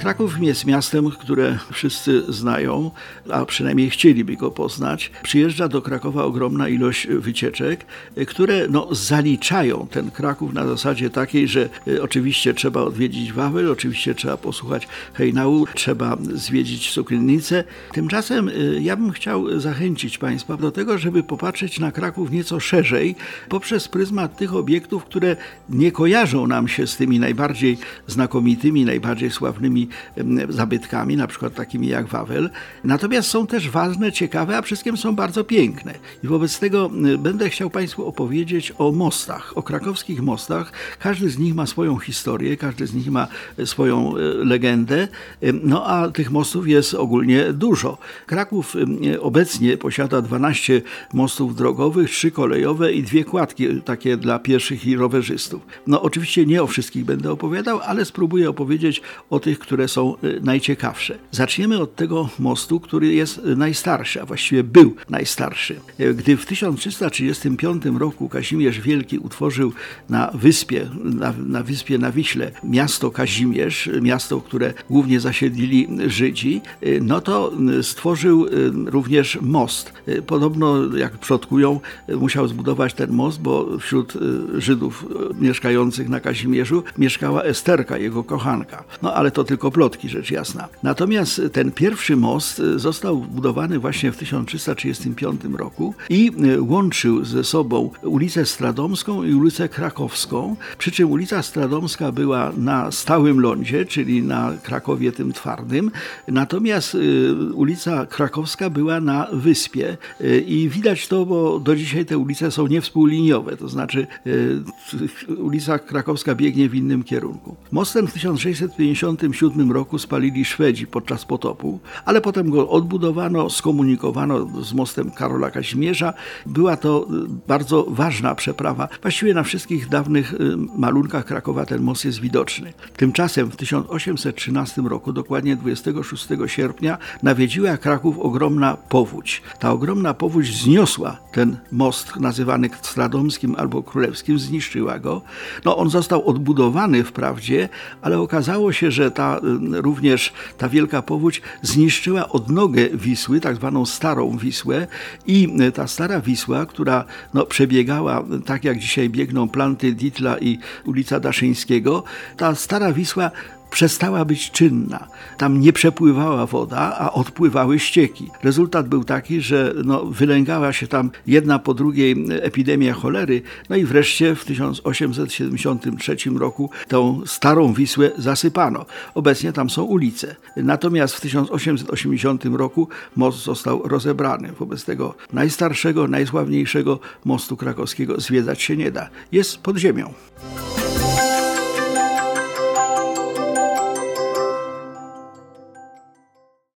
Kraków jest miastem, które wszyscy znają, a przynajmniej chcieliby go poznać. Przyjeżdża do Krakowa ogromna ilość wycieczek, które no, zaliczają ten Kraków na zasadzie takiej, że y, oczywiście trzeba odwiedzić Wawel, oczywiście trzeba posłuchać hejnału, trzeba zwiedzić Cukrynnicę. Tymczasem y, ja bym chciał zachęcić Państwa do tego, żeby popatrzeć na Kraków nieco szerzej, poprzez pryzmat tych obiektów, które nie kojarzą nam się z tymi najbardziej znakomitymi, najbardziej sławnymi zabytkami, na przykład takimi jak Wawel. Natomiast są też ważne, ciekawe, a wszystkim są bardzo piękne. I wobec tego będę chciał Państwu opowiedzieć o mostach, o krakowskich mostach. Każdy z nich ma swoją historię, każdy z nich ma e, swoją e, legendę, no a tych mostów jest ogólnie dużo. Kraków obecnie posiada 12 mostów drogowych, 3 kolejowe i dwie kładki takie dla pieszych i rowerzystów. No oczywiście nie o wszystkich będę opowiadał, ale spróbuję opowiedzieć o tych, które które są y, najciekawsze. Zaczniemy od tego mostu, który jest y, najstarszy, a właściwie był najstarszy. Y, gdy w 1335 roku Kazimierz Wielki utworzył na wyspie, na, na wyspie na Wiśle miasto Kazimierz, miasto, które głównie zasiedlili Żydzi, no to stworzył również most. Podobno, jak przodkują, musiał zbudować ten most, bo wśród Żydów mieszkających na Kazimierzu mieszkała Esterka, jego kochanka. No ale to tylko plotki, rzecz jasna. Natomiast ten pierwszy most e, został budowany właśnie w 1335 roku i e, łączył ze sobą ulicę Stradomską i ulicę Krakowską, przy czym ulica Stradomska była na stałym lądzie, czyli na Krakowie tym twardym, natomiast e, ulica Krakowska była na wyspie i widać to, bo do dzisiaj te ulice są niewspółliniowe, to znaczy ulica Krakowska biegnie w innym kierunku. Mostem w 1657 roku spalili Szwedzi podczas potopu, ale potem go odbudowano, skomunikowano z mostem Karola Kazimierza. Była to y, bardzo ważna przeprawa. Właściwie na wszystkich dawnych y, malunkach Krakowa ten most jest widoczny. Tymczasem w 1813 roku, dokładnie 26 sierpnia, nawiedziła Kraków ogromna powódź. Ta ogromna powódź zniosła ten most nazywany Stradomskim albo Królewskim, zniszczyła go. No, on został odbudowany wprawdzie, ale okazało się, że ta y, również ta wielka powódź zniszczyła odnogę Wisły, tak zwaną Starą Wisłę. I ta Stara Wisła, która no, przebiegała tak jak dzisiaj biegną planty Ditla i ulica Daszyńskiego, ta Stara Wisła przestała być czynna. Tam nie przepływała woda, a odpływały ścieki. Rezultat był taki, że no, wylęgała się tam jedna po drugiej epidemia cholery, no i wreszcie w 1873 roku tą starą Wisłę zasypano. Obecnie tam są ulice. Natomiast w 1880 roku most został rozebrany. Wobec tego najstarszego, najsławniejszego mostu krakowskiego zwiedzać się nie da. Jest pod ziemią.